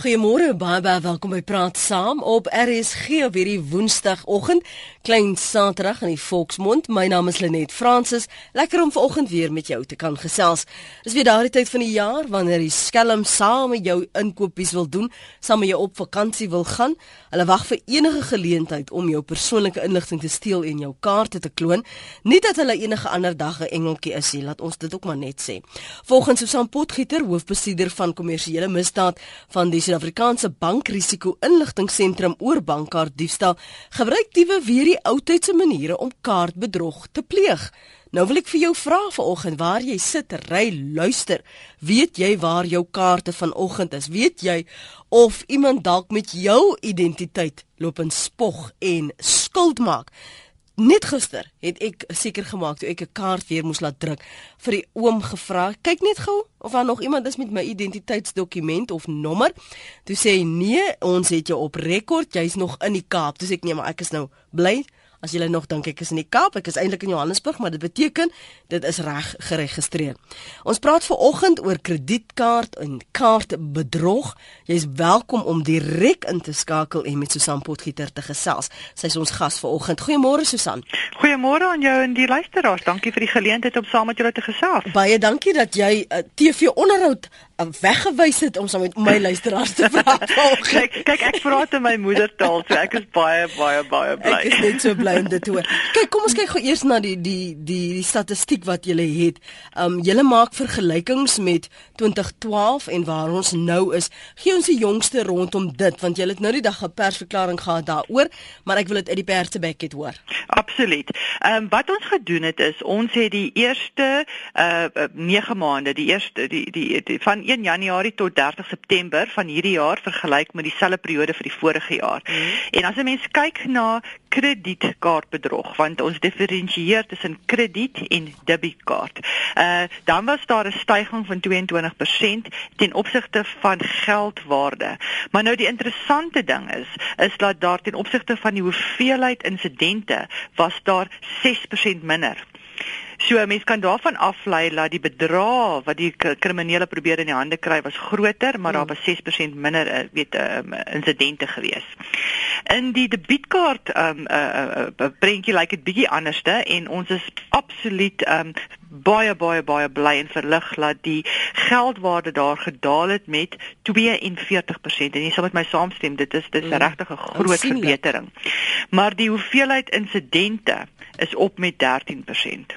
Goeiemôre baie baie welkom by Praat Saam op RSG op hierdie Woensdagoggend, klein Saterdag in die Volksmond. My naam is Lenet Fransis. Lekker om vanoggend weer met jou te kan gesels. Dis weer daardie tyd van die jaar wanneer die skelm saam met jou inkopies wil doen, saam met jou op vakansie wil gaan. Hulle wag vir enige geleentheid om jou persoonlike inligting te steel en jou kaarte te kloon. Nie dat hulle enige ander dag 'n engeltjie is nie, laat ons dit ook maar net sê. Volgens Susan Potgieter, hoofbestuurder van kommersiële misdaad van die Suid-Afrikaanse Bankrisiko Inligtingseentrum oor bankkaartdiefstal gebruik diewe weer die oudtydse maniere om kaartbedrog te pleeg. Nou wil ek vir jou vra vanoggend waar jy sit, ry, luister. Weet jy waar jou kaarte vanoggend is? Weet jy of iemand dalk met jou identiteit loop en spog en skuld maak? Net gister het ek seker gemaak toe ek 'n kaart weer moes laat druk vir die oom gevra. Kyk net gou of daar nog iemand is met my identiteitsdokument of nommer. Toe sê hy nee, ons het jou op rekord. Jy's nog in die Kaap. Toe sê ek nee, maar ek is nou bly As jy nog dink ek is in die Kaap, ek is eintlik in Johannesburg, maar dit beteken dit is reg geregistreer. Ons praat ver oggend oor kredietkaart en kaartbedrog. Jy's welkom om direk in te skakel en met Susan Potgieter te gesels. Sy is ons gas ver oggend. Goeiemôre Susan. Goeiemôre aan jou en die luisteraars. Dankie vir die geleentheid om saam met julle te gesels. Baie dankie dat jy uh, TV onderhoud weggewys het om saam met my luisteraars te praat. kyk, kyk ek praat in my moedertaal, so ek is baie baie baie bly. Ek is net so bly om dit te hoor. Kyk, kom ons kyk gou eers na die die die die statistiek wat julle het. Um julle maak vergelykings met 2012 en waar ons nou is. Gee ons die jongste rondom dit want julle het nou die dag 'n persverklaring gehad daaroor, maar ek wil dit uit die pers se bek het hoor. Absoluut. Um wat ons gedoen het is ons het die eerste uh 9 maande, die eerste die die, die van 1 Januarie tot 30 September van hierdie jaar vergelyk met dieselfde periode vir die vorige jaar. Mm. En as 'n mens kyk na kredietkaartbedrog want ons diferensieer tussen krediet en debietkaart. Uh dan was daar 'n stygings van 22% ten opsigte van geldwaarde. Maar nou die interessante ding is is dat daar ten opsigte van die hoeveelheid insidente was daar 6% minder. So 'n mens kan daarvan aflei dat die bedrag wat die kriminele probeer in die hande kry was groter, maar daar hmm. was 6% minder uh, weet um, insidente gewees. In die debietkaart um uh, uh, uh, prentjie lyk like dit bietjie anderste en ons is absoluut um baie baie baie bly en verlig dat die geldwaarde daar gedaal het met 42% en jy sal met my saamstem dit is dit is mm. regtig 'n groot verbetering. Maar die hoeveelheid insidente is op met 13%.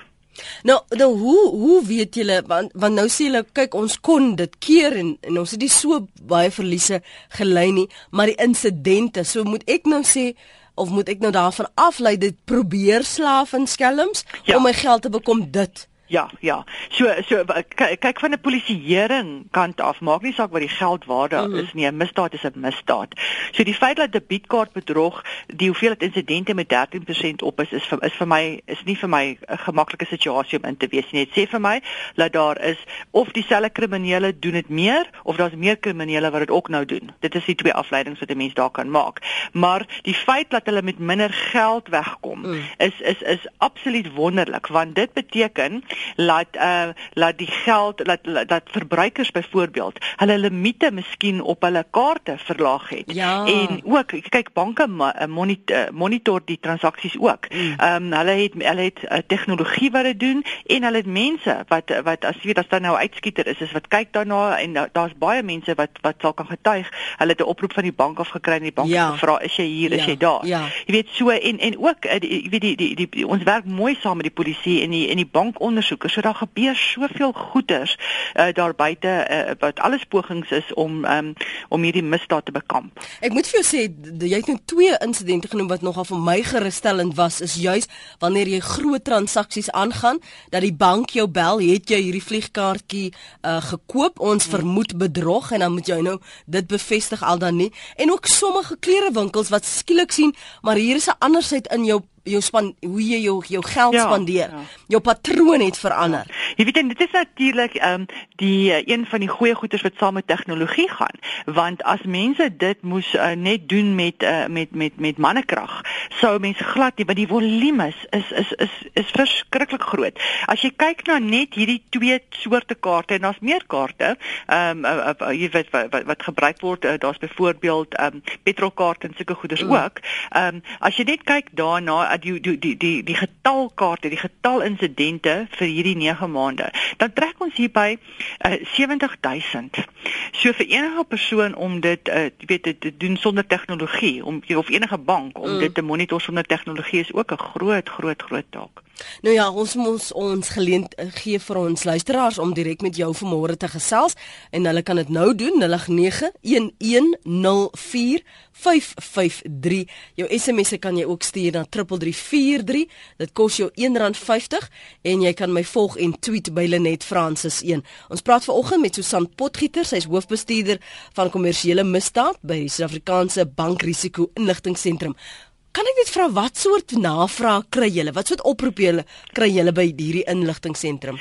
Nou, nou hoe hoe weet julle want want nou sê hulle kyk ons kon dit keer en, en ons het nie so baie verliese gelei nie, maar die insidente, so moet ek nou sê of moet ek nou daarvan aflei dit probeer slaaf en skelms ja. om my geld te bekom dit Ja, ja. So so kyk van 'n polisieering kant af, maak nie saak wat die geldwaarde mm -hmm. is nie, 'n misdaad is 'n misdaad. So die feit dat debietkaart bedrog die hoeveelheid insidente met 13% op is is vir is vir my is nie vir my 'n gemaklike situasie om in te wees nie. Dit sê vir my dat daar is of dieselfde kriminele doen dit meer of daar's meer kriminele wat dit ook nou doen. Dit is die twee afleidings wat 'n mens daar kan maak. Maar die feit dat hulle met minder geld wegkom mm. is is is absoluut wonderlik want dit beteken laat uh laat die geld laat dat verbruikers byvoorbeeld hulle limite miskien op hulle kaarte verlaag het ja. en ook kyk banke eh, monitor, eh, monitor die transaksies ook. Mm. Ehm um, hulle het hulle het uh, tegnologie wat dit doen en hulle het mense wat wat as jy weet as daar nou uitskieter is is wat kyk daarna en daar's baie mense wat wat sal kan getuig. Hulle het 'n oproep van die bank af gekry en die bank ja. gevra is jy hier, ja. is jy daar? Ja. Jy weet so en en ook jy weet die die, die die ons werk mooi saam met die polisie en die en die bank ondersoek ondersoeke. So daar gebeur soveel goeders uh, daar buite uh, wat alles pogings is om um, om hierdie misdaad te bekamp. Ek moet vir jou sê jy het nou twee insidente genoem wat nogal vir my gerusstellend was is juis wanneer jy groot transaksies aangaan dat die bank jou bel, het jy hierdie vliegkaartjie uh, gekoop, ons vermoed bedrog en dan moet jy nou dit bevestig al dan nie. En ook sommige klerewinkels wat skielik sien, maar hier is 'n andersheid in jou jou span hoe jy jou jou geld ja, spandeer. Ja. Jou patroon het verander. Ja. Jy weet dit is natuurlik ehm um, die uh, een van die goeie goeders wat saam met tegnologie gaan, want as mense dit moes uh, net doen met uh, met met met mannekrag, sou mense glad nie, want die volume is is is is, is verskriklik groot. As jy kyk na net hierdie twee soorte kaarte en daar's meer kaarte, ehm um, uh, uh, jy weet wat wat, wat gebruik word, uh, daar's byvoorbeeld ehm um, petrolkaarte en sulke goeders mm. ook. Ehm um, as jy net kyk daarna die die die die die getal kaarte, die getal insidente vir hierdie 9 maande, dan trek ons hier by uh, 70000. So vir enige persoon om dit uh, weet te doen sonder tegnologie, om of enige bank om mm. dit te monitor sonder tegnologie is ook 'n groot groot groot taak. Nou ja, ons moet ons geleent uh, gee vir ons luisteraars om direk met jou vanmôre te gesels en hulle kan dit nou doen 0891104553. Jou SMS'e kan jy ook stuur na 3343. Dit kos jou R1.50 en jy kan my volg en tweet by Lenet Francis 1. Ons praat vanoggend met Susan Potgieter, sy is hoofbestuurder van kommersiële misdaad by die Suid-Afrikaanse Bankrisiko Inligtingseentrum. Kan ek net vra wat soort navraag kry julle? Wat soort oproepe julle kry julle by hierdie inligtingseentrum?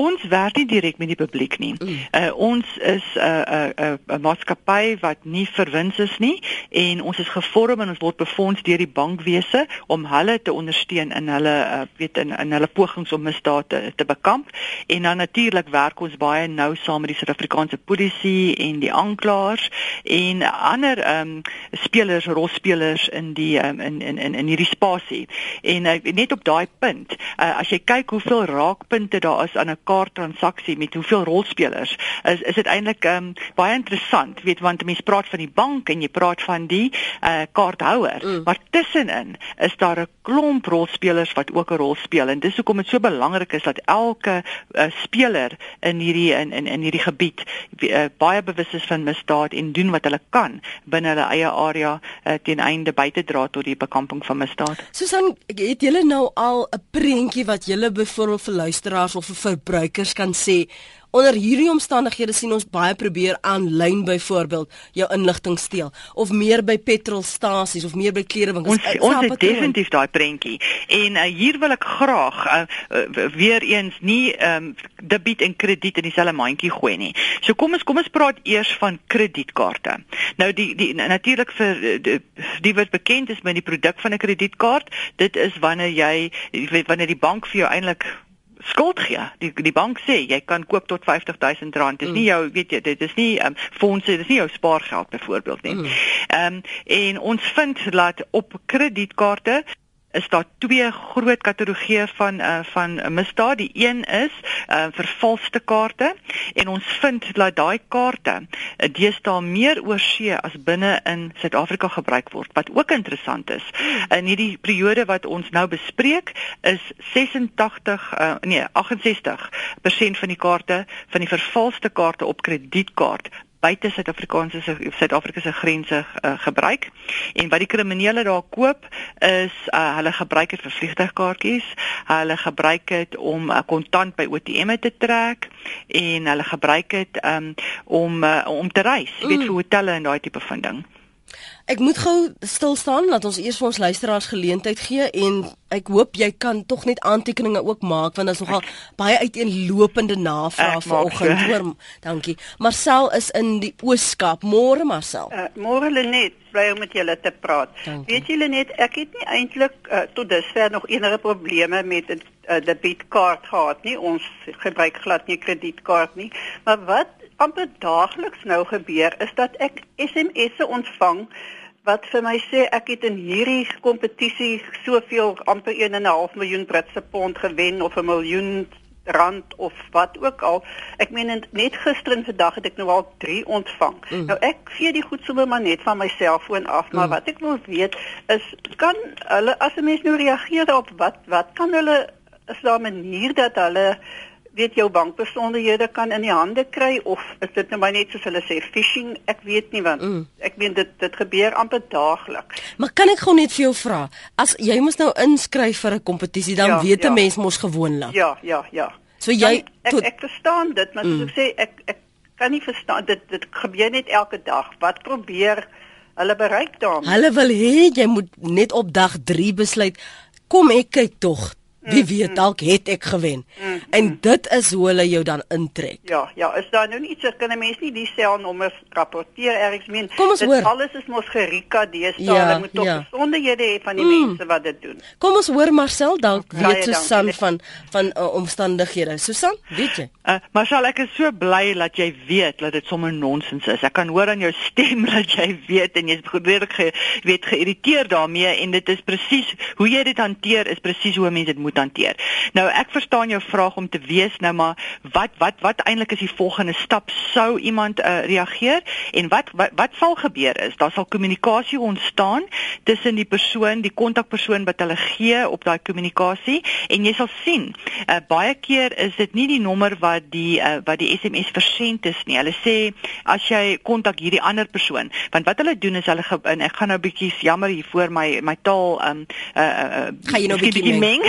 Ons werk nie direk met die publiek nie. Mm. Uh ons is 'n uh, 'n uh, 'n uh, 'n maatskappy wat nie verwins is nie en ons is gevorm en ons word befonds deur die bankwese om hulle te ondersteun in hulle uh, weet in in hulle pogings om misdaad te, te bekamp. En dan natuurlik werk ons baie nou saam met die Suid-Afrikaanse polisie en die aanklaers en ander ehm um, spelers, rolspelers in die um, in in in in hierdie spasie. En uh, net op daai punt, uh, as jy kyk hoeveel raakpunte daar is aan 'n kaarttransaksie met hoeveel rolspelers, is is dit eintlik um, baie interessant, weet want mense praat van die bank en jy praat van die uh, kaarthouer, mm. maar tussenin is daar 'n klomp rolspelers wat ook 'n rol speel en dis hoekom dit so belangrik is dat elke uh, speler in hierdie in in in hierdie gebied uh, baie bewus is van misdaad en doen wat hulle kan binne hulle eie area uh, ten einde by te dra tot die bekamping van misdaad. Susan, het julle nou al 'n prentjie wat julle byvoorbeeld vir luisteraars of vir verbruikers kan sê Onder hierdie omstandighede sien ons baie probeer aanlyn byvoorbeeld jou inligting steel of meer by petrolstasies of meer by klerewinkels. Ons ons het definitief daai prentjie. En uh, hier wil ek graag uh, uh, weer eens nie um, debiet en krediet in dieselfde mandjie gooi nie. So kom ons kom ons praat eers van kredietkaarte. Nou die die natuurlik vir die, die wat bekend is met die produk van 'n kredietkaart, dit is wanneer jy wanneer die bank vir jou eintlik skuld gee. Die die bank sê jy kan koop tot R50000. Dis mm. nie jou weet jy dit is nie um, fondse, dis nie jou spaargeld byvoorbeeld nie. Mm. Ehm mm. um, en ons vind dat op kredietkaarte is daar twee groot kategorieë van uh, van misdaad. Die een is uh, vervalste kaarte en ons vind dat daai kaarte uh, deesdae meer oorsee as binne in Suid-Afrika gebruik word. Wat ook interessant is, in hierdie periode wat ons nou bespreek, is 86 uh, nee, 68% van die kaarte van die vervalste kaarte op kredietkaart buite Suid-Afrikaanse Suid-Afrika se grense uh, gebruik. En wat die kriminele daar koop is uh, hulle gebruik dit vir vliegtuigkaartjies. Hulle gebruik dit om uh, kontant by ATM'e te trek en hulle gebruik dit um, om uh, om te reis, mm. weet vir hotelle en daai tipe van ding. Ek moet gou stil staan laat ons eers vir ons luisteraars geleentheid gee en ek hoop jy kan tog net aantekeninge ook maak want daar's nogal baie uiteenlopende navrae vanoggend hoor. Dankie. Marcel is in die Ooskaap. Môre Marcel. Uh, Môre Lenet, bly om met julle te praat. Dankie. Weet julle net ek het nie eintlik uh, tot dusver nog enige probleme met 'n uh, debietkaart gehad nie. Ons gebruik glad nie kredietkaart nie. Maar wat amper daagliks nou gebeur is dat ek SMS'e ontvang wat vir my sê ek het in hierdie kompetisie soveel amper 1.5 miljoen Britse pond gewen of 'n miljoen rand of wat ook al. Ek meen net gister en vandag het ek nou al 3 ontvang. Mm. Nou ek gee die goed sommer maar net van my selfoon af, maar mm. wat ek wil weet is kan hulle as 'n mens nou reageer op wat wat kan hulle is daar 'n manier dat hulle weet jou bankbesonderhede kan in die hande kry of is dit nou maar net soos hulle sê phishing ek weet nie want mm. ek meen dit dit gebeur amper daagliks maar kan ek gou net vir jou vra as jy moet nou inskryf vir 'n kompetisie dan ja, weet 'n ja. mens mos gewoonlik ja ja ja so jy dan, ek, ek verstaan dit maar mm. soos ek sê ek ek kan nie verstaan dit dit gebeur net elke dag wat probeer hulle bereik daarmee hulle wil hê jy moet net op dag 3 besluit kom ek kyk tog Wie weet dalk het ek gewen. Mm, en mm. dit is hoe hulle jou dan intrek. Ja, ja, is daar nou iets kan 'n mens nie die selnommers rapporteer ergens min. Kom ons hoor. Alles is mos gerika deesdae. Ja, hulle moet tog ja. besonderhede hê van die mm. mense wat dit doen. Kom ons hoor Marcel dalk weet Susan van van uh, omstandighede. Susan, weet jy? Uh, Marcel, ek is so bly dat jy weet dat dit sommer nonsens is. Ek kan hoor aan jou stem dat jy weet en jy's gereed ge, weet geïrriteerd daarmee en dit is presies hoe jy dit hanteer is presies hoe mense dit moet hanteer. Nou ek verstaan jou vraag om te weet nou maar wat wat wat eintlik is die volgende stap sou iemand uh, reageer en wat, wat wat sal gebeur is daar sal kommunikasie ontstaan tussen die persoon, die kontakpersoon wat hulle gee op daai kommunikasie en jy sal sien uh, baie keer is dit nie die nommer wat die uh, wat die SMS versend is nie. Hulle sê as jy kontak hierdie ander persoon want wat hulle doen is hulle en ek gaan nou bietjie jammer hier voor my my taal um uh, uh, gaan jy nou bietjie meng?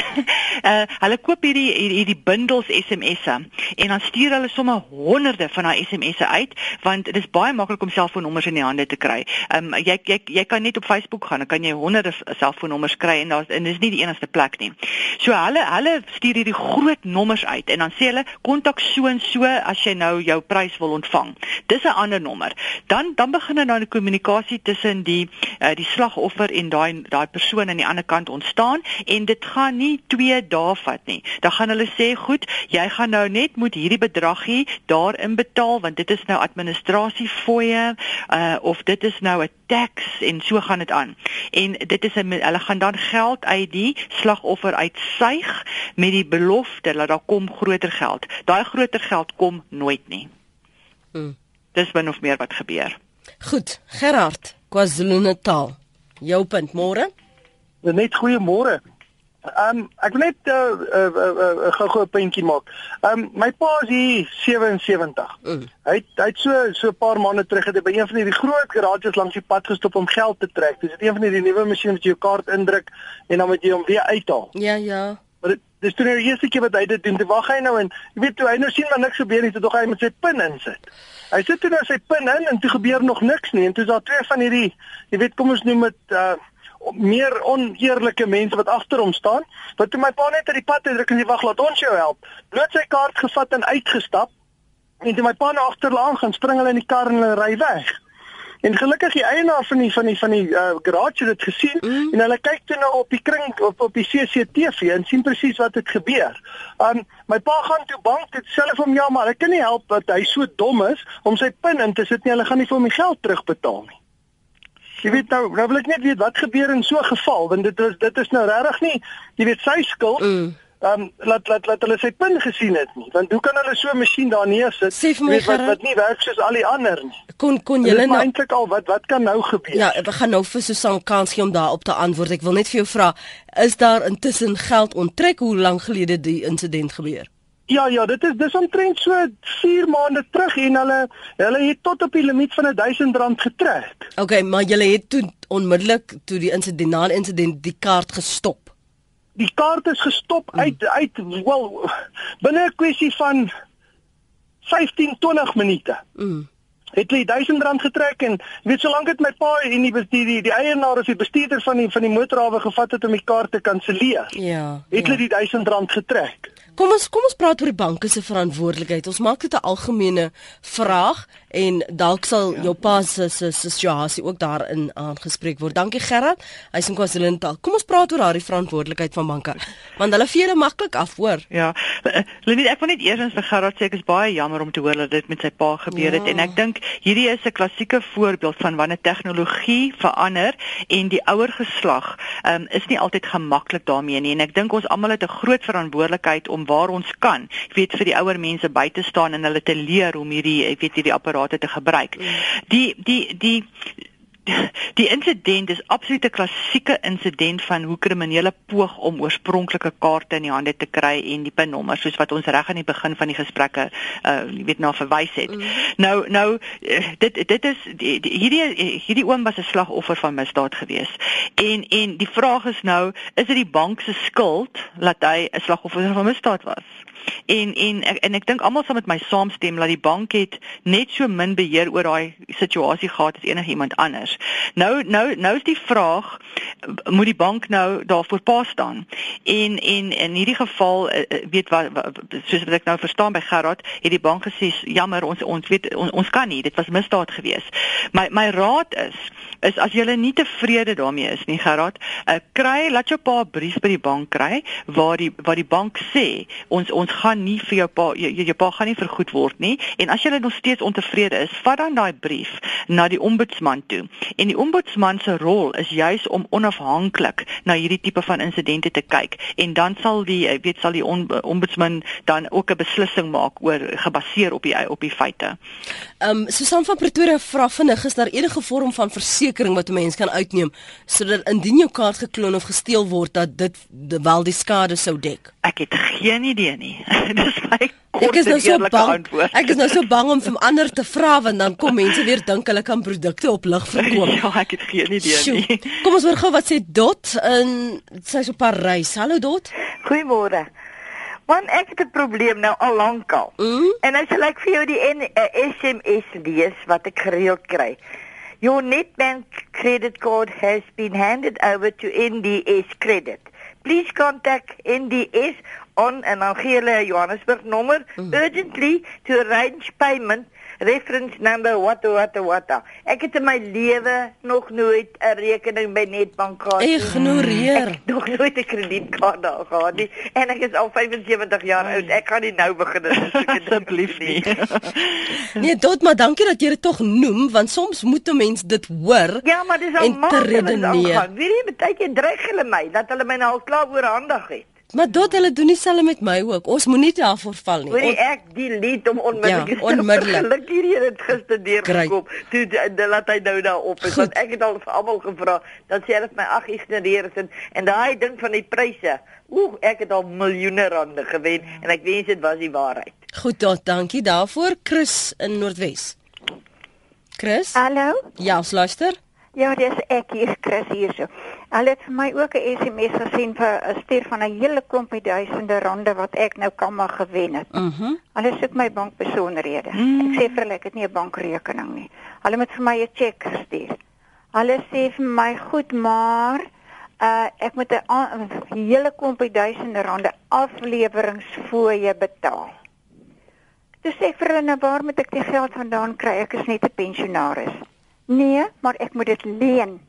Uh, hulle koop hierdie hierdie bundels SMS'e en dan stuur hulle sommer honderde van daai SMS'e uit want dit is baie maklik om selfoonnommers in die hande te kry. Ehm um, jy, jy jy kan net op Facebook gaan, dan kan jy honderde selfoonnommers kry en daar's en dis nie die enigste plek nie. So hulle hulle stuur hierdie groot nommers uit en dan sê hulle kontak so en so as jy nou jou prys wil ontvang. Dis 'n ander nommer. Dan dan begin dan nou 'n kommunikasie tussen die uh, die slagoffer en daai daai persoon aan die ander kant ontstaan en dit gaan nie 2 dae vat nie. Dan gaan hulle sê, "Goed, jy gaan nou net moet hierdie bedragie daarin betaal want dit is nou administrasie fooie uh of dit is nou 'n tax en so gaan dit aan." En dit is 'n hulle gaan dan geld uit die slagoffer uitsuig met die belofte dat daar kom groter geld. Daai groter geld kom nooit nie. Hmm. Dis min of meer wat gebeur. Goed, Gerard, KwaZulu-Natal. Jou punt môre? Net goeiemôre. Ehm um, ek wil net 'n uh, uh, uh, uh, gou-gou 'n puntjie maak. Ehm um, my pa is hier 77. Mm. Hy hy het so so 'n paar maande terug het hy by een van hierdie groot garages langs die pad gestop om geld te trek. Dis een van hierdie nuwe masjiene wat jy jou kaart indruk en dan moet jy hom weer uithaal. Ja, ja. Maar dit dis toe nou die eerste keer wat hy dit doen. Toe wag hy nou en jy weet toe hy nou sien maar niks gebeur nie, toe dog hy met sy pin insit. Hy sit toe nou sy pin in en toe gebeur nog niks nie en toe is daar twee van hierdie jy weet kom ons noem dit uh meer oneerlike mense wat agter hom staan. Wat toe my pa net uit die pad uitdruk en sê wag, laat ons jou help. Bloot sy kaart gevat en uitgestap. En toe my pa na agterlaan gaan, spring hulle in die kar en hulle ry weg. En gelukkig die eienaar van die van die van die uh, garage het dit gesien mm. en hulle kyk toe nou op die kring op op die CCTV en sien presies wat het gebeur. Um my pa gaan toe bank dit self om ja maar ek kan nie help dat hy so dom is om sy pin in te sit nie. Hulle gaan nie vir hom die geld terugbetaal nie. Jy weet nou, nou wil ek net weet wat gebeur in so 'n geval want dit is dit is nou regtig nie, jy weet sy skuld. Mm. Um laat laat laat hulle sy punt gesien het nie. Want hoe kan hulle so 'n masjien daar neersit weet, wat wat nie werk soos al die ander nie. Kon kon julle nou eintlik al wat wat kan nou gebeur? Ja, we gaan nou vir Susan kans gee om daarop te antwoord. Ek wil net vir jou vra, is daar intussen geld onttrek hoe lank gelede die insident gebeur? Ja ja, dit is dis omtrent so 4 maande terug en hulle hulle het tot op die limiet van R1000 getrek. OK, maar julle het toe onmiddellik toe die insident na die insident die kaart gestop. Die kaart is gestop mm. uit uit wel binne 'n kwessie van 15 20 minute. Mm het hulle 1000 rand getrek en weet solank dit my pa en die die die, die eienaar of die bestuurder van die van die motorhawe gevat het om die kaart te kanselleer. Ja. Het hulle ja. die 1000 rand getrek. Kom ons kom ons praat oor die banke se verantwoordelikheid. Ons maak dit 'n algemene vraag en dalk sal ja. jou pa se se situasie ook daarin aangespreek word. Dankie Gerard. Hy's in KwaZulu-Natal. Kom ons praat oor daardie verantwoordelikheid van banke. Want hulle vee hulle maklik af, hoor. Ja. Lenie, ek wil net eers vir Gerard sê ek is baie jammer om te hoor dat dit met sy pa gebeur het ja. en ek dink hierdie is 'n klassieke voorbeeld van wanneer tegnologie verander en die ouer geslag um, is nie altyd gemaklik daarmee nie en ek dink ons almal het 'n groot verantwoordelikheid om waar ons kan, ek weet vir die ouer mense by te staan en hulle te leer hoe om hierdie ek weet hierdie apparate te gebruik. Die die die Die insident is absoluut 'n klassieke insident van hoe kriminele poog om oorspronklike kaarte in die hande te kry en die pinnommers soos wat ons reg aan die begin van die gesprekke uh weet na verwys het. Mm. Nou nou eh, dit dit is die, die, hierdie hierdie oom was 'n slagoffer van misdaad gewees. En en die vraag is nou, is dit die bank se skuld dat hy 'n slagoffer van misdaad was? En en en ek dink almal sal met my saamstem dat die bank het net so min beheer oor daai situasie gehad as enigiemand anders. Nou nou nou is die vraag moet die bank nou daarvoor pa staan? En en in hierdie geval weet wat, wat soos wat ek nou verstaan by Gerard, het die bank gesê jammer ons ons weet ons, ons kan nie, dit was misdaad geweest. My my raad is is as jy nie tevrede daarmee is nie Gerard, uh, kry laat jou pa 'n brief by die bank kry waar die waar die bank sê ons ons gaan nie vir jou pa jou, jou pa gaan nie vergoed word nie en as jy nog steeds ontevrede is, vat dan daai brief na die ombudsman toe. En die ombudsman se rol is juis om onafhanklik na hierdie tipe van insidente te kyk en dan sal die weet sal die ombudsman dan ook 'n beslissing maak oor gebaseer op die op die feite. Ehm um, Susan van Pretoria vra vinnig is daar enige vorm van versekerings wat 'n mens kan uitneem sodat indien jou kaart gekloon of gesteel word dat dit wel die skade sou dek? Ek het geen idee nie. Dis my Ek is nou so bang. Antwoord. Ek is nou so bang om vir ander te vra want dan kom mense weer dink hulle kan produkte op lig verkoop. ja, ek het geen idee Sjoe. nie. Kom ons hoor gou wat sê Dot in sy so Parys. Hallo Dot. Goeiemôre. Want ek het 'n probleem nou al lank al. Mm? En as ek vir jou die N uh, eh, SMS lees wat ek gereeld kry. Your Nedbank credit card has been handed over to NDS Credit. Please contact NDS on en dan gee hulle 'n Johannesburg nommer mm. urgently to arrange payment reference number what what what. Ek het in my lewe nog nooit 'n rekening by Nedbank gehad. Ignoreer. Ek nog nooit 'n kredietkaart daar gehad nie en ek is al 75 jaar oud. Ek kan nie nou begin asseblief nie. nee, tot maar dankie dat jy dit tog noem want soms moet 'n mens dit hoor. Ja, maar dis al maande aangaan. Wie weet baie keer dreig hulle my dat hulle my nou al klaar oorhandig het. Maar dit hulle doen dieselfde met my ook. Ons moenie daarvoor val nie. Hoorie ek die lied om onmiddellik ja, onmiddellik. Gelukkig hier het gister deurgekom. Toe de, laat hy nou daar op. Goed. Want ek het al vir almal gevra dat sy hulle my ag ignoreer en en daai ding van die pryse. Oeg, ek het al miljoene rande gewen en ek wens dit was die waarheid. Goed, tot, dankie daarvoor Chris in Noordwes. Chris? Hallo? Ja, luister. Ja, dis ek hier Chris hierso. Hulle het vir my ook 'n SMS gesien vir 'n stuur van 'n hele klompie duisende rande wat ek nou kan maar gewen het. Mhm. Uh hulle soek my bankbesonderhede. Mm. Ek sê vir hulle ek het nie 'n bankrekening nie. Hulle moet vir my 'n tjek stuur. Hulle sê vir my goed, maar uh ek moet 'n hele klompie duisende rande afleweringsfooie betaal. Dis sê vir hulle nou waar moet ek die geld vandaan kry? Ek is net 'n pensionaris. Nee, maar ek moet dit leen.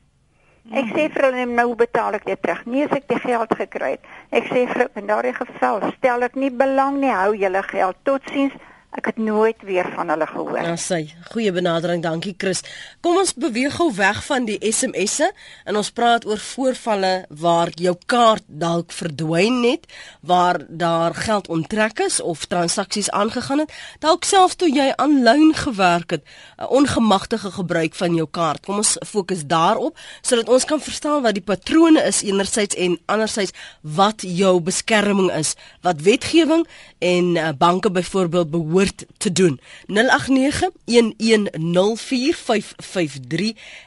Ek sê vir hulle nou betaal ek dit terug. Nee, as ek die geld gekry het. Ek sê vir in daardie geval stel ek nie belang nie, hou julle geld. Totsiens. Ek het nooit weer van hulle gehoor. Ja, sy. Goeie benadering, dankie Chris. Kom ons beweeg gou weg van die SMS'e en ons praat oor voorvalle waar jou kaart dalk verdwyn het, waar daar geld onttrek is of transaksies aangegaan het, dalk selfs toe jy aanlyn gewerk het, 'n ongemagtige gebruik van jou kaart. Kom ons fokus daarop sodat ons kan verstaan wat die patrone is enerzijds en anderzijds wat jou beskerming is, wat wetgewing en uh, banke byvoorbeeld behoort behoort te doen. 0891104553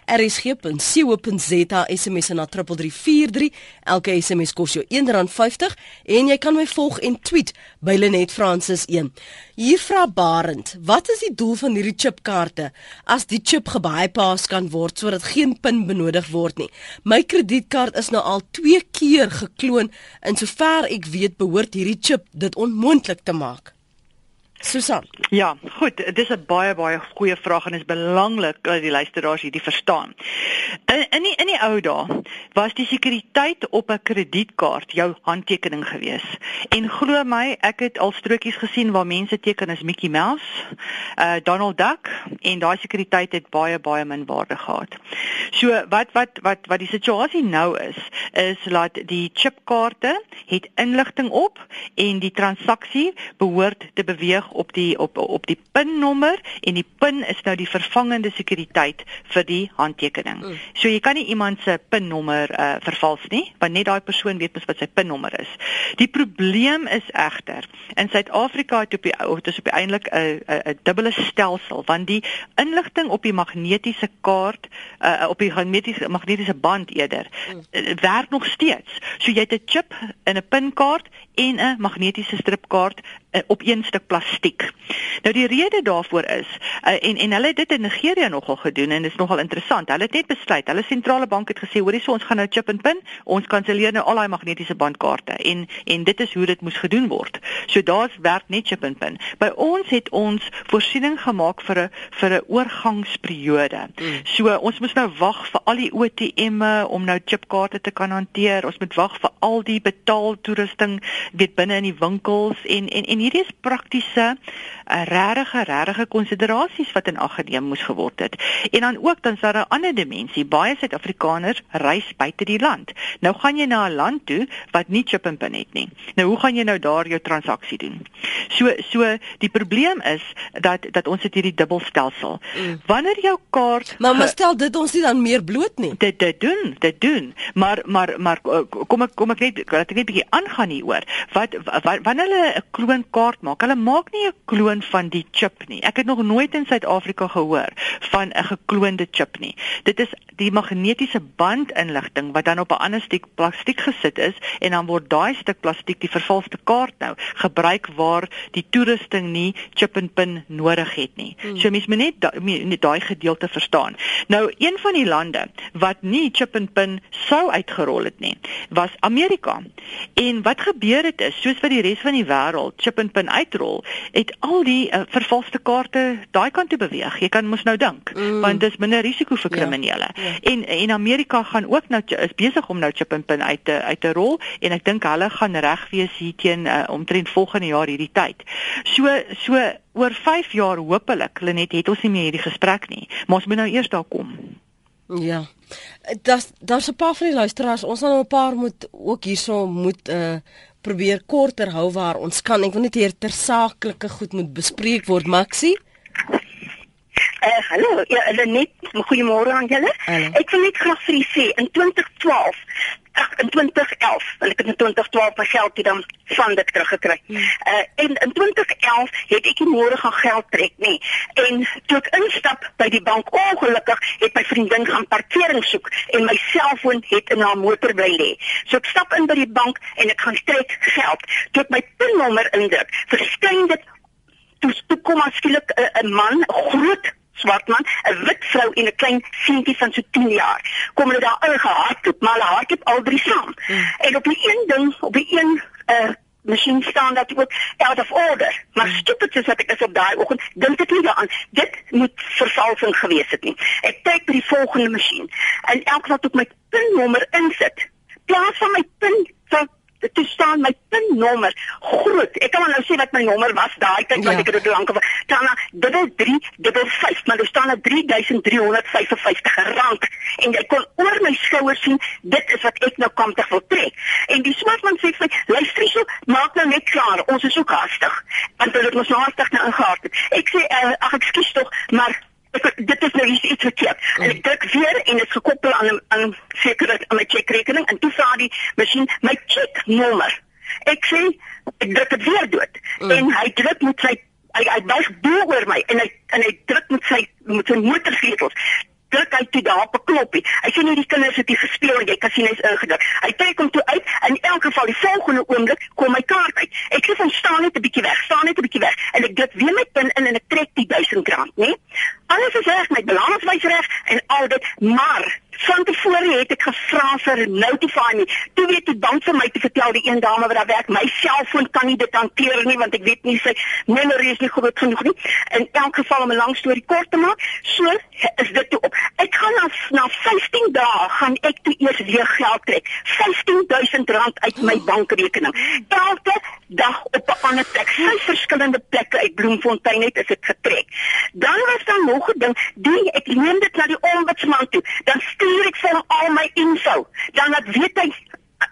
rsg.co.za SMS na 3343. Elke SMS kos jou R1.50 en jy kan my volg en tweet by Lenet Francis 1. Hier vra Barend, wat is die doel van hierdie chipkaarte as die chip gebypass kan word sodat geen pin benodig word nie? My kredietkaart is nou al 2 keer gekloon en sover ek weet behoort hierdie chip dit onmoontlik te maak. Susan. Ja, goed, dit is 'n baie baie goeie vraag en is belangrik dat die luisteraars hierdie verstaan. In in die, in die ou dae was die sekuriteit op 'n kredietkaart jou handtekening gewees. En glo my, ek het al strokies gesien waar mense teken as Mickey Mouse, uh Donald Duck en daai sekuriteit het baie baie min waarde gehad. So wat wat wat wat die situasie nou is, is dat die chipkaarte het inligting op en die transaksie behoort te beweeg op die op op die pinnommer en die pin is nou die vervangende sekuriteit vir die handtekening. Mm. So jy kan nie iemand se pinnommer uh, vervals nie, want net daai persoon weet mos wat sy pinnommer is. Die probleem is egter in Suid-Afrika het op die of dit is op eintlik 'n 'n dubbele stelsel want die inligting op die magnetiese kaart uh, op die magnetiese magnetiese band eerder mm. uh, werk nog steeds. So jy het 'n chip in 'n pinkaart en 'n magnetiese stripkaart uh, op een stuk plastiek. Nou die rede daarvoor is uh, en en hulle het dit in Nigeria nogal gedoen en dit is nogal interessant. Hulle het net besluit, hulle sentrale bank het gesê, hoorie, so ons gaan nou chip en pin, ons kanselleer nou al daai magnetiese bandkaarte en en dit is hoe dit moes gedoen word. So daar's werk net chip en pin. By ons het ons voorsiening gemaak vir 'n vir 'n oorgangsperiode. Mm. So ons moes nou wag vir al die ATM'e om nou chipkaarte te kan hanteer. Ons moet wag vir al die betaaltoerusting weet binne in die winkels en en en hierdie is praktiese uh, regte regte konsiderasies wat in ag geneem moes geword het. En dan ook dan is daar 'n ander dimensie. Baie Suid-Afrikaners reis buite die land. Nou gaan jy na 'n land toe wat nie chip en pin het nie. Nou hoe gaan jy nou daar jou transaksie doen? So so die probleem is dat dat ons het hierdie dubbelstelsel. Mm. Wanneer jou kaart Maar maar stel dit ons nie dan meer bloot nie. Dit dit doen, dit doen. Maar maar maar eh, kom ek kom ek net laat ek net 'n bietjie aangaan hieroor. Wat, wat wanneer hulle 'n kloonkaart maak, hulle maak nie 'n kloon van die chip nie. Ek het nog nooit in Suid-Afrika gehoor van 'n gekloonde chip nie. Dit is die magnetiese bandinligting wat dan op 'n ander stuk plastiek gesit is en dan word daai stuk plastiek die vervalste kaart nou gebruik waar die toerusting nie chip en pin nodig het nie. Hmm. So mens moet net daai daai gedeelte verstaan. Nou een van die lande wat nie chip en pin sou uitgerol het nie, was Amerika. En wat gebeur het is, soos wat die res van die wêreld chip en pin uitrol, het al die uh, vervalste kaarte daai kant toe beweeg. Jy kan mos nou dink, mm. want dis minder risiko vir ja. kriminele. Ja, ja. En en Amerika gaan ook nou is besig om nou chip en pin uit te uit te rol en ek dink hulle gaan reg wees hier teen uh, omtrent volgende jaar hierdie tyd. So so oor 5 jaar hopelik, Lenet, het ons nie meer hierdie gesprek nie, maar ons moet nou eers daar kom. Ja. Das daar's 'n paar van die luisteraars, ons gaan nou 'n paar moet ook hierso moet uh probeer korter hou waar ons kan. Ek wil net hier ter saaklike goed moet bespreek word, Maxie. Uh, hallo, ja, Lenet, goeiemôre aan julle. Ek wil net graag vir u sê in 2012 Ag in 2011, want ek het in 2012 my geld toe dan van dit teruggekry. Hmm. Uh en in 2011 het ek nie môre gaan geld trek nie. En toe ek instap by die bank, ongelukkig het my vriendin gaan parkering soek en my selfoon het in haar motor bly lê. So ek stap in by die bank en ek gaan trek geld. Toe ek my pinnommer indruk, verskyn dit toe toe kom skielik 'n man, 'n groot swart man, 'n wit vrou en 'n klein seentjie van so 10 jaar. Kom hulle daar ingehardloop, maar hulle hardloop al drie saam. Hmm. En op die een ding, op die een uh masjien staan dat ook out of order. Maar hmm. stupid is dat ek is op daai oggend dink ek nie daaraan. Dit moet vervalsing gewees het nie. Ek kyk by die volgende masjien en keer wat ek my pinnommer insit, plaas van my pin toe staan my pinnommer groot. Ek kan nou sê wat my nommer was daai tyd wat ja. ek dit lank was. Dan 3355, maar daar staan 'n 3355 rand en jy kon oor my skouer sien dit is wat ek nou kamptig wil trek. En die swartman sê vir my, luister so, maak nou net klaar. Ons is ook hastig. Want hulle het ons nou hastig nou ingehard. Ek sê uh, ag ekskuus tog, maar ek, dit is nou iets verkeerd. Mm. En ek druk weer en dit is gekoppel aan 'n aan seker aan my checkrekening en toe vra die masjien my checknommer. Ek sê ek druk dit weer dood mm. en hy druk met sy hy hy buig bo oor my en hy en hy druk met sy met sy motorvleutels druk hy toe daar op 'n knoppie. Hy sien hierdie kinders het hier gespeel en jy kan sien hy's ingedruk. Hy trek hom toe uit en in elk geval die volgende oomblik kom my kaart uit. Ek sê van staan net 'n bietjie weg, staan net 'n bietjie weg en ek druk weer my pin in en ek trek die 1000 rand, né? Alles is reg, my balans wys reg en al dit, maar Van tevore het ek gevra vir notify me. Toe weet die bank vir my te vertel die een dame wat daar werk, my selfoon kan nie dit hanteer nie want ek weet nie sy memory is nie groot genoeg nie. In elk geval om 'n lang storie kort te maak, so is dit toe op. Ek gaan na na 15 dae gaan ek toe eers weer geld trek. 15000 rand uit my bankrekening. Elke dag op 'n ander plek, vyf verskillende plekke uit Bloemfontein het is dit getrek. Dan was daar nog 'n ding, die ek neem dit na die ombudsman toe. Dan stuur ek vir hom al my info. Dan laat weet hy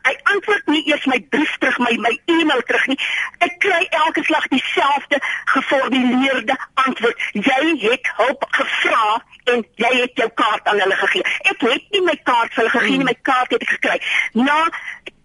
hy antwoord nie eers my brief terug, my my e-mail terug nie. Ek kry elke slag dieselfde geformuleerde antwoord. Jy het hulp gevra en jy het jou kaart aan hulle gegee. Ek het nie my kaart vir hulle gegee nie, my kaart het ek gekry. Na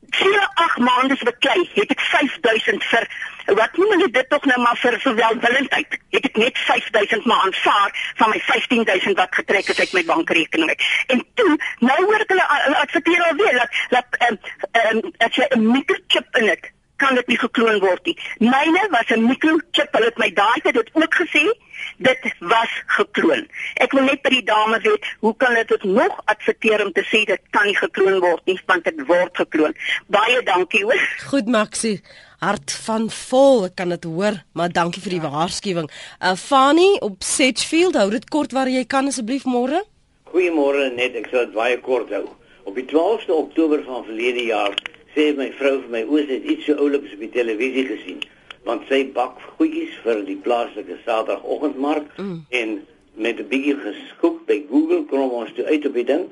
4 8 maande se beklei het ek 5000 vir wat noem hulle dit tog nou maar vir vir welwillendheid het ek net 5000 maar aanvaar van my 15000 wat getrek is uit my bankrekening en toe nou hoor ek hulle adverteer alweer dat dat ehm um, um, as jy 'n microchip in het kan dit nie gekloon word nie. Myne was 'n microchip. Hulle het my daai tyd dit ook gesê. Dit was gekloon. Ek wil net by die dame weet, hoe kan dit dit nog adverteer om te sê dit kan nie gekloon word nie, want dit word gekloon. Baie dankie hoor. Goed Maxie. Hart van vol, ek kan dit hoor, maar dankie vir die waarskuwing. Uh Fanny op Sedgefield, hou dit kort waar jy kan asseblief môre. Goeiemôre net, ek sal dit baie kort hou. Op die 12ste Oktober van verlede jaar sê my vrou vir my oos het iets so ouliks op die televisie gesien want sy bak goedjies vir die plaaslike Saterdagoggendmark mm. en met 'n bietjie geskoek by Google kom ons toe uit op die ding.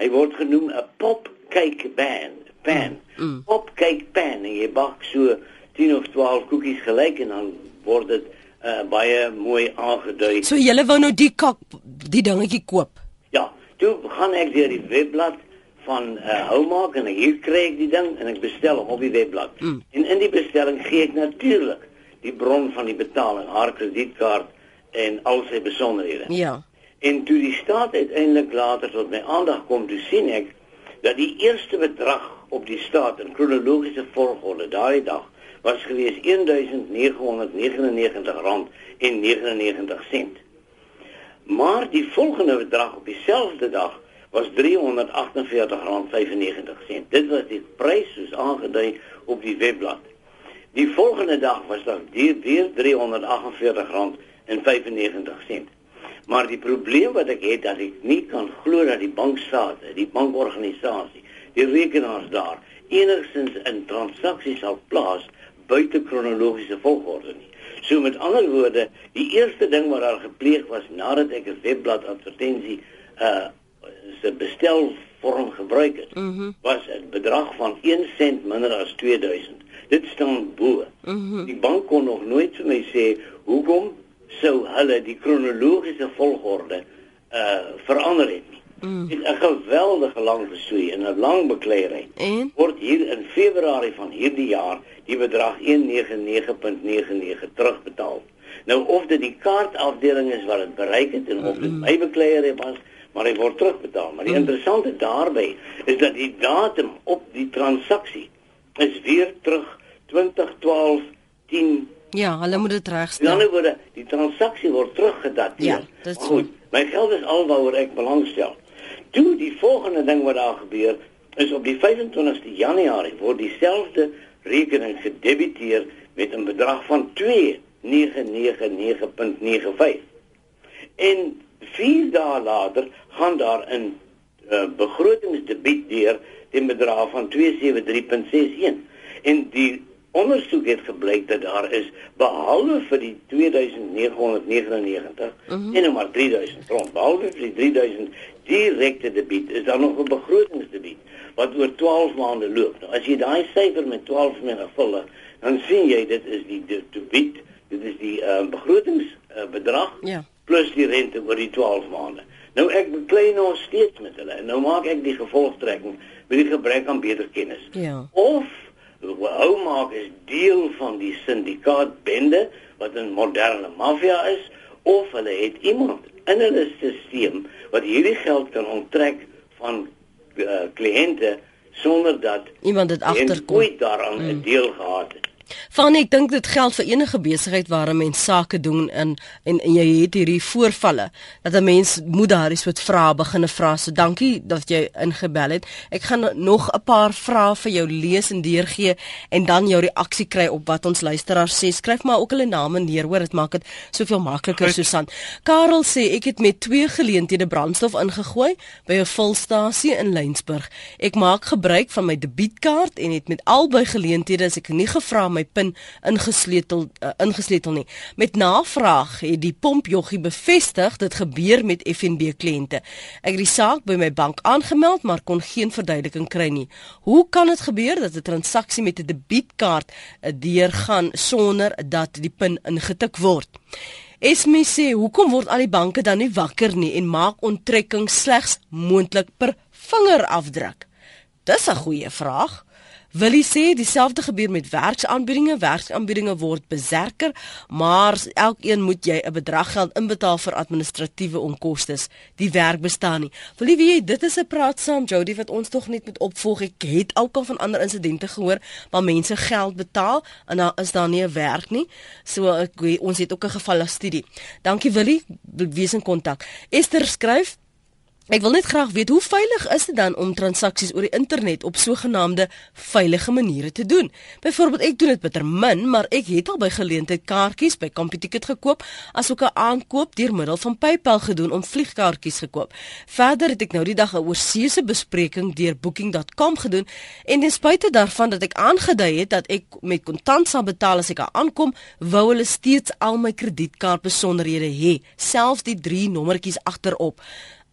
Hy word genoem 'n pop cake band, pan. Mm. Mm. Pop cake pan en jy bak so 10 of 12 koekies gelyk en dan word dit uh, baie mooi aangedui. So jy wou nou die kak die dingetjie koop. Ja, toe gaan ek deur die webblad van uh, Houmaak en hier kry ek die ding en ek bestel hom op die webblad. Mm. En in die bestelling gee ek natuurlik die bron van die betaling, haar kredietkaart en al sy besonderhede. Ja. En toe die staat uiteindelik later tot my aandag kom, toe sien ek dat die eerste bedrag op die staat in kronologiese volgorde daai dag was gewees R1999.99. Maar die volgende bedrag op dieselfde dag was R348.95. Dit was die prys soos aangedui op die webblad. Die volgende dag was dit weer R348.95. Maar die probleem wat ek het dat ek nie kan glo dat die bankstate, die bankorganisasie, die rekenaars daar enigstens 'n transaksie sal plaas buite kronologiese volgorde nie. So met ander woorde, die eerste ding wat daar gepleeg was nadat ek 'n webblad advertensie uh se bestelvorm gebruik het, mm -hmm. was 'n bedrag van 1 sent minder as 2000. Dit staan bo. Mm -hmm. Die bank kon nog nooit vir my sê hoekom sou hulle die kronologiese volgorde uh verander het nie. Mm. Dit is 'n geweldige lang versoei en 'n lang bekleierery. Word hier in Februarie van hierdie jaar die bedrag 199.99 terugbetaal. Nou of dit die kaartafdeling is wat dit bereik het en of dit my bekleierery was, maar hy word terugbetaal. Maar die hmm. interessante daarbey is dat die datum op die transaksie is weer terug 2012 10 Ja, hulle moet dit regstel. Dan word die transaksie word teruggedateer. Ja, dit is goed. My geld is alwaaroor ek belangstel. Toe die volgende ding wat daar gebeur is op die 25ste Januarie word dieselfde rekening gedebiteer met 'n bedrag van 2999.95. En 4 dae later gaan daar 'n uh, begrotingsdebiet deur teen bedrag van 273.61 en die ondersoek het gebleik dat daar is behalwe vir die 2999 uh -huh. en maar 3000 rond behalwe vir die 3000 direkte debiet is daar nog 'n begrotingsdebiet wat oor 12 maande loop. Nou as jy daai syfer met 12 menigvuldig, dan sien jy dit is die debiet, dit is die uh, begrotingsbedrag. Uh, ja plus die rente oor die 12 maande. Nou ek beklei nog steeds met hulle en nou maak ek die gevolgtrekking met die gebrek aan beter kennis. Ja. Of hoe maak is deel van die syndikaat bende wat 'n moderne maffia is of hulle het iemand in hulle stelsel wat hierdie geld kan onttrek van uh, kliënte sonder dat iemand dit agterkom. Ooit daaraan 'n mm. deel gehad het. Van ek dink dit geld vir enige besigheid waar 'n mens sake doen in en en jy het hierdie voorvalle dat 'n mens moet daar iets wat vra begine vra. So dankie dat jy ingebel het. Ek gaan nog 'n paar vrae vir jou lees en deurgee en dan jou reaksie kry op wat ons luisteraars sê. Skryf maar ook hulle name neer, hoor, dit maak dit soveel makliker, Susan. Karel sê ek het met twee geleenthede brandstof ingegooi by 'n volstasie in Lensburg. Ek maak gebruik van my debietkaart en het met albei geleenthede as ek nie gevra my pin ingesleutel uh, ingesleutel nie. Met navraag het die pompjoggie bevestig dit gebeur met FNB kliënte. Ek het die saak by my bank aangemeld maar kon geen verduideliking kry nie. Hoe kan dit gebeur dat 'n transaksie met 'n debietkaart uh, deurgaan sonder dat die pin ingetik word? Esme sê, hoekom word al die banke dan nie wakker nie en maak onttrekking slegs moontlik per vingerafdruk? Dis 'n goeie vraag. Willie sê dieselfde gebeur met werksaanbiedinge. Werksaanbiedinge word beserker, maar elkeen moet jy 'n bedrag geld inbetaal vir administratiewe onkoste. Die werk bestaan nie. Wie jy dit is 'n praat saam Jody wat ons tog net moet opvolg. Ek het ook al van ander insidente gehoor waar mense geld betaal en dan is daar nie 'n werk nie. So ek ons het ook 'n geval studie. Dankie Willie, wees in kontak. Esther skryf Ek wil net graag weet hoe veilig is dit dan om transaksies oor die internet op sogenaamde veilige maniere te doen? Byvoorbeeld ek doen dit bitter min, maar ek het al by geleentheid kaartjies by CompuTicket gekoop, asook 'n aankoop deur middel van PayPal gedoen om vliegkaartjies gekoop. Verder het ek nou die dag 'n oorseese bespreking deur Booking.com gedoen en ten spyte daarvan dat ek aangedui het dat ek met kontant sal betaal as ek aankom, wou hulle steeds al my kredietkaartbesonderhede hê, selfs die drie nommertjies agterop.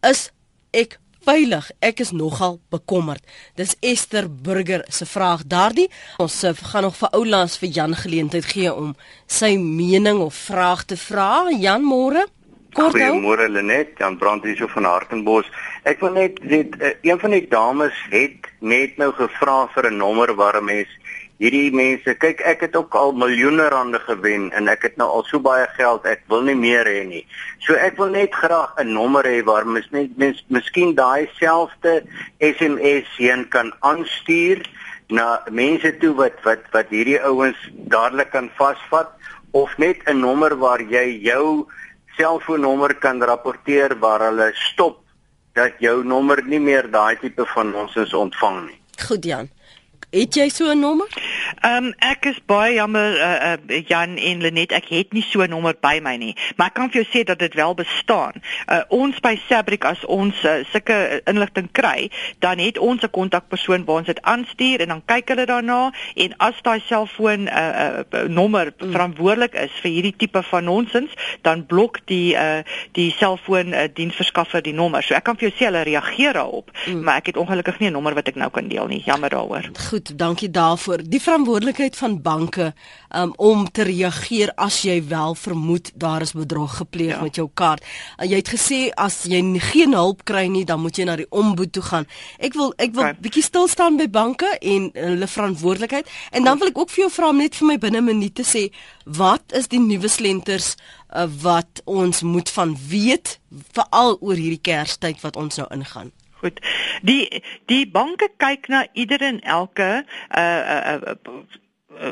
Is ek veilig. Ek is nogal bekommerd. Dis Esther Burger se vraag daardie. Ons uh, gaan nog vir oulaas vir Jan geleentheid gee om sy mening of vraag te vra. Jan môre. Goeiemôre Lenet, Jan Brandt hier so van Hartenbos. Ek wil net weet, uh, een van die dames het net nou gevra vir 'n nommer waar 'n mens hierdie mense, kyk ek het ook al miljoene rande gewen en ek het nou al so baie geld, ek wil nie meer hê nie. So ek wil net graag 'n nommer hê waar mens net mens miskien daai selfde SMS heen kan aanstuur na mense toe wat wat wat hierdie ouens dadelik kan vasvat of net 'n nommer waar jy jou selfoonnommer kan rapporteer waar hulle stop dat jou nommer nie meer daai tipe van nonsens ontvang nie. Goed Jan. Het jy so 'n nommer? Ehm um, ek is baie jammer uh, uh, Jan en Lenet, ek het nie so 'n nommer by my nie, maar ek kan vir jou sê dat dit wel bestaan. Uh, ons by Sabric as ons uh, sulke inligting kry, dan het ons 'n kontakpersoon waar ons dit aanstuur en dan kyk hulle daarna en as daai selfoon 'n uh, uh, nommer mm. verantwoordelik is vir hierdie tipe van nonsens, dan blok die uh, die selfoon uh, diensverskaffer die nommer. So ek kan vir jou sê hulle reageer daarop, mm. maar ek het ongelukkig nie 'n nommer wat ek nou kan deel nie. Jammer daaroor. Goed goed, dankie daarvoor. Die verantwoordelikheid van banke um, om te reageer as jy wel vermoed daar is bedrog gepleeg ja. met jou kaart. Uh, jy het gesê as jy geen hulp kry nie, dan moet jy na die omboed toe gaan. Ek wil ek wil okay. bietjie stil staan by banke en hulle verantwoordelikheid en dan wil ek ook vir jou vra om net vir my binne 'n minuut te sê wat is die nuwe slenters uh, wat ons moet van weet veral oor hierdie Kerstyd wat ons nou ingaan. Goed. Die die banke kyk na ieder en elke uh uh, uh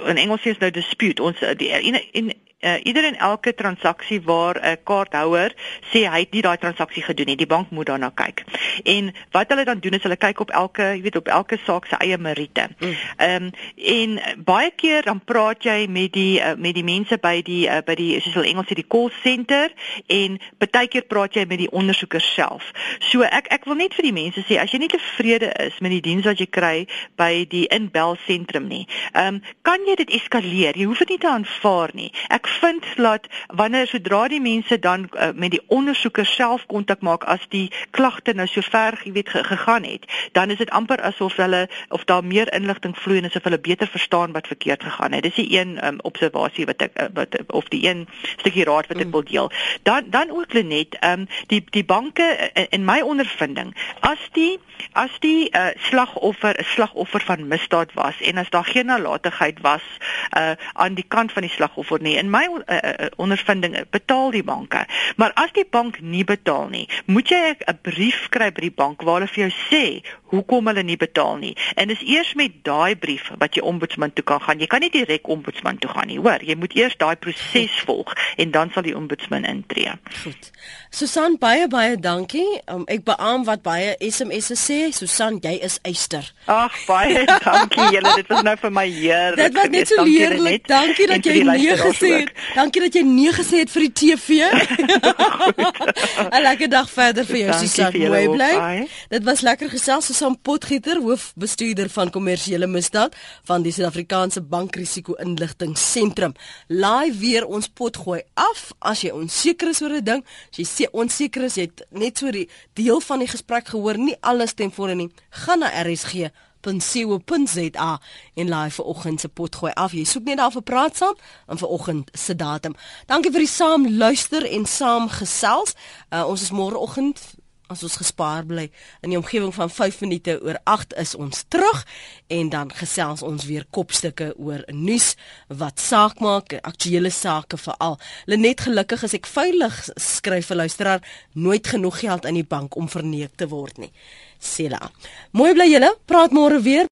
in Engels is nou dispute. Ons die in uh, ieder en elke transaksie waar 'n uh, kaarthouer sê hy het nie daai transaksie gedoen nie, die bank moet daarna kyk. En wat hulle dan doen is hulle kyk op elke, jy weet, op elke saak se eie meriete. Mm. Ehm um, en baie keer dan praat jy met die uh, met die mense by die uh, by die soos hulle Engels sê die call center en baie keer praat jy met die ondersoekers self. So ek ek wil net vir die mense sê as jy nie tevrede is met die diens wat jy kry by die inbel sentrum nie, ehm um, kan jy dit eskaleer. Jy hoef dit nie te aanvaar nie. Ek vind dat wanneer sodra die mense dan uh, met die ondersoeker self kontak maak as die klagte nou so ver jy weet gegaan het, dan is dit amper asof hulle of daar meer inligting vloei en asof hulle beter verstaan wat verkeerd gegaan het. Dis die een um, observasie wat ek uh, wat of die een stukkie raad wat ek mm. wil deel. Dan dan ook Lenet, ehm um, die die banke in, in my ondervinding, as die as die uh, slagoffer 'n slagoffer van misdaad was en as daar geen nalatigheid was uh, aan die kant van die slagoffer nie in my my uh, uh, ondervinding betaal die banke. Maar as die bank nie betaal nie, moet jy 'n brief kry by die bank waar hulle vir jou sê hoekom hulle nie betaal nie. En dis eers met daai brief wat jy ombudsman toe kan gaan. Jy kan nie direk ombudsman toe gaan nie, hoor. Jy moet eers daai proses volg en dan sal die ombudsman intree. Goed. Susan baie baie dankie. Um, ek beamoen wat baie SMS'e sê. Susan, jy is eyster. Ag, baie dankie julle. Dit was nou vir my heerlik. Dit was net so heerlik. Dankie dat jy nee gesê het. Dankie dat jy nee gesê het vir die TV. 'n Lekker dag verder vir jou Susan. Mooi bly. Dit was lekker gesels. Susan Potgieter, hoofbestuurder van kommersiële misdaad van die Suid-Afrikaanse Bankrisiko Inligting Sentrum. Laai weer ons pot gooi af as jy onseker is oor 'n ding. As jy sê onseker is, jy het net so die deel van die gesprek gehoor, nie alles ten volle nie. Gaan na RSG .co.za en laai vir oggend se pot gooi af. Jy soek net daar vir praat saam en vir oggend se datum. Dankie vir die saam luister en saam gesels. Uh, ons is môre oggend as ons gespaar bly in die omgewing van 5 minute oor 8 is ons terug en dan gesels ons weer kopstukke oor nuus wat saak maak, aktuelle sake veral. Lenet gelukkig as ek veilig skryf vir luisteraar nooit genoeg geld in die bank om verneek te word nie. Sela. Mooi bly julle, praat môre weer.